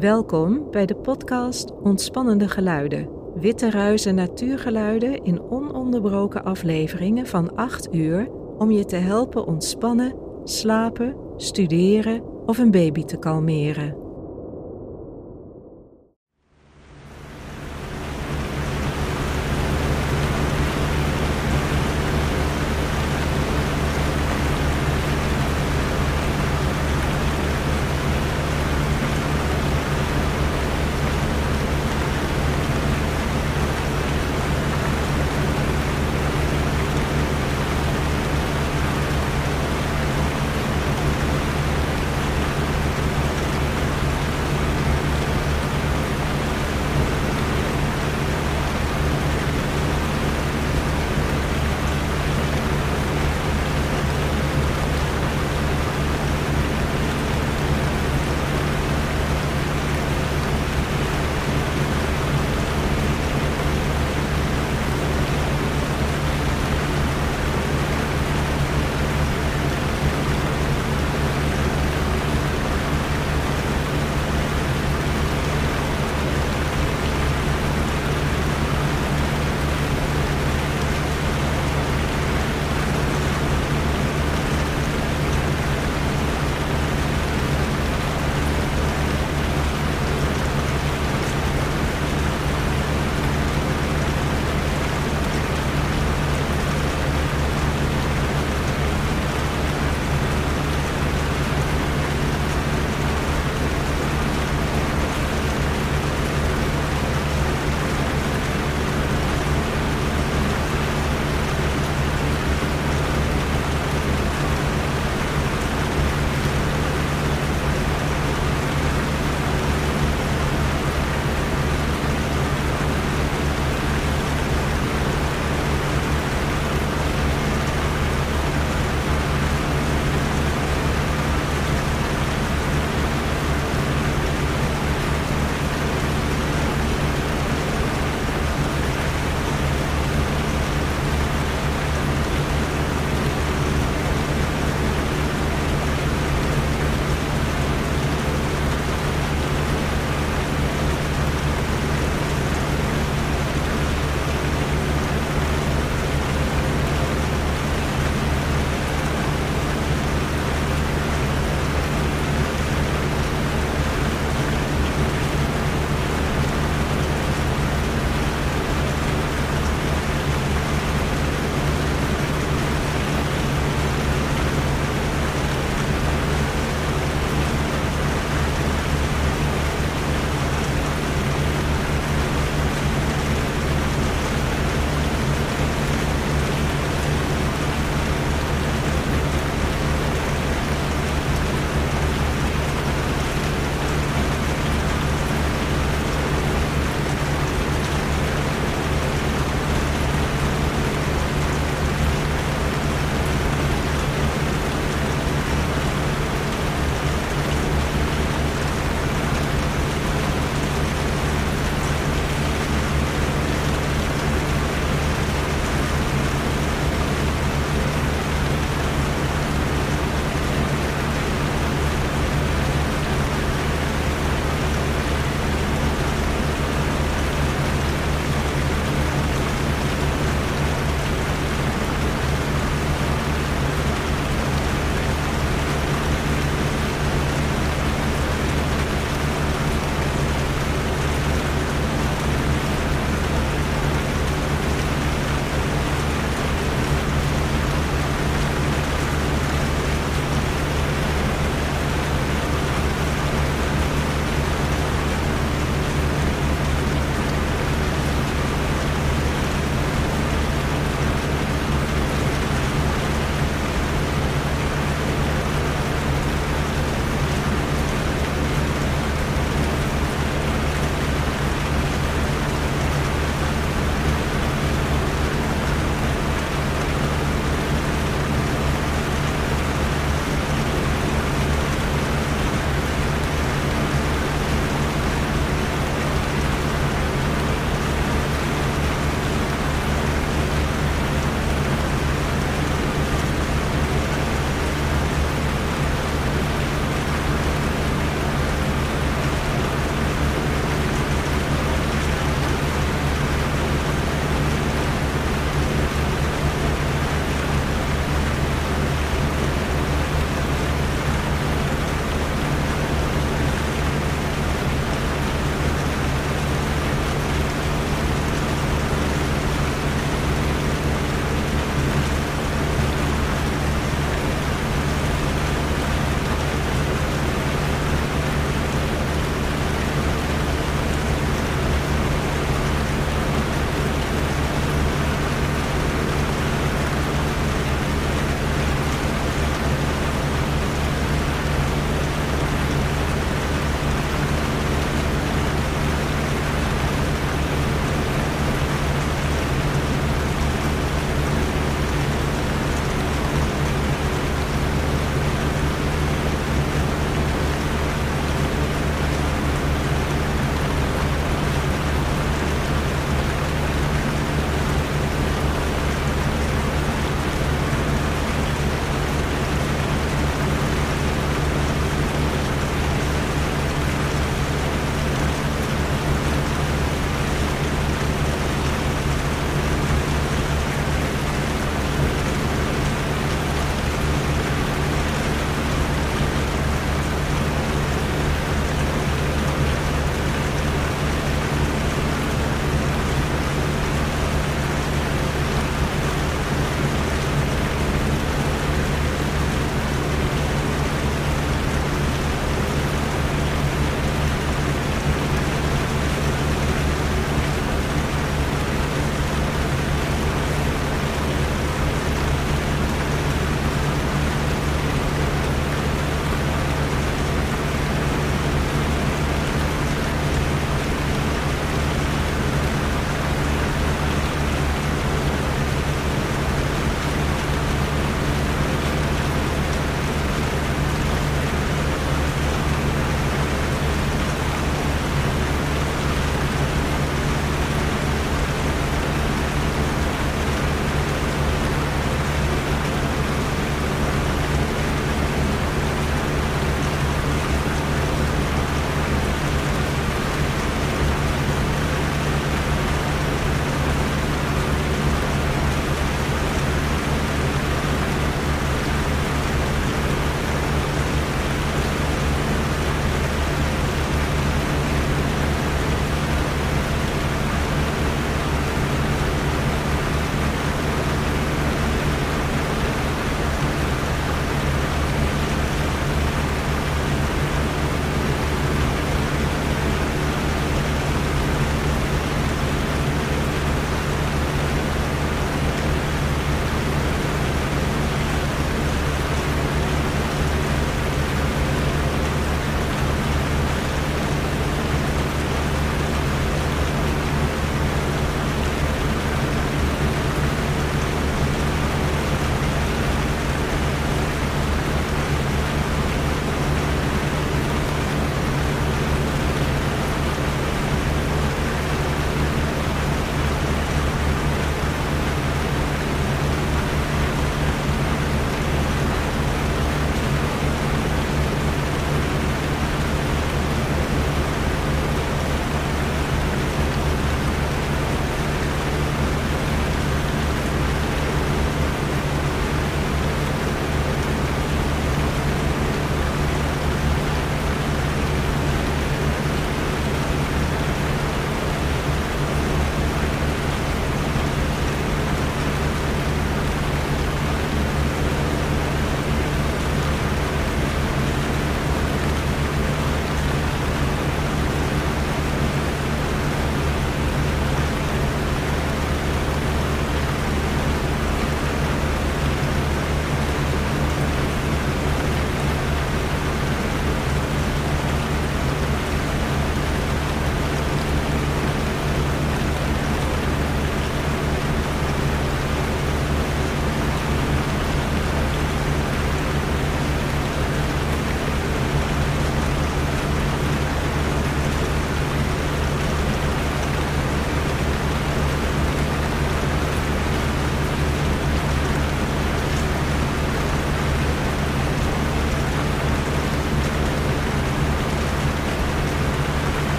Welkom bij de podcast Ontspannende Geluiden. Witte ruizen natuurgeluiden in ononderbroken afleveringen van 8 uur om je te helpen ontspannen, slapen, studeren of een baby te kalmeren.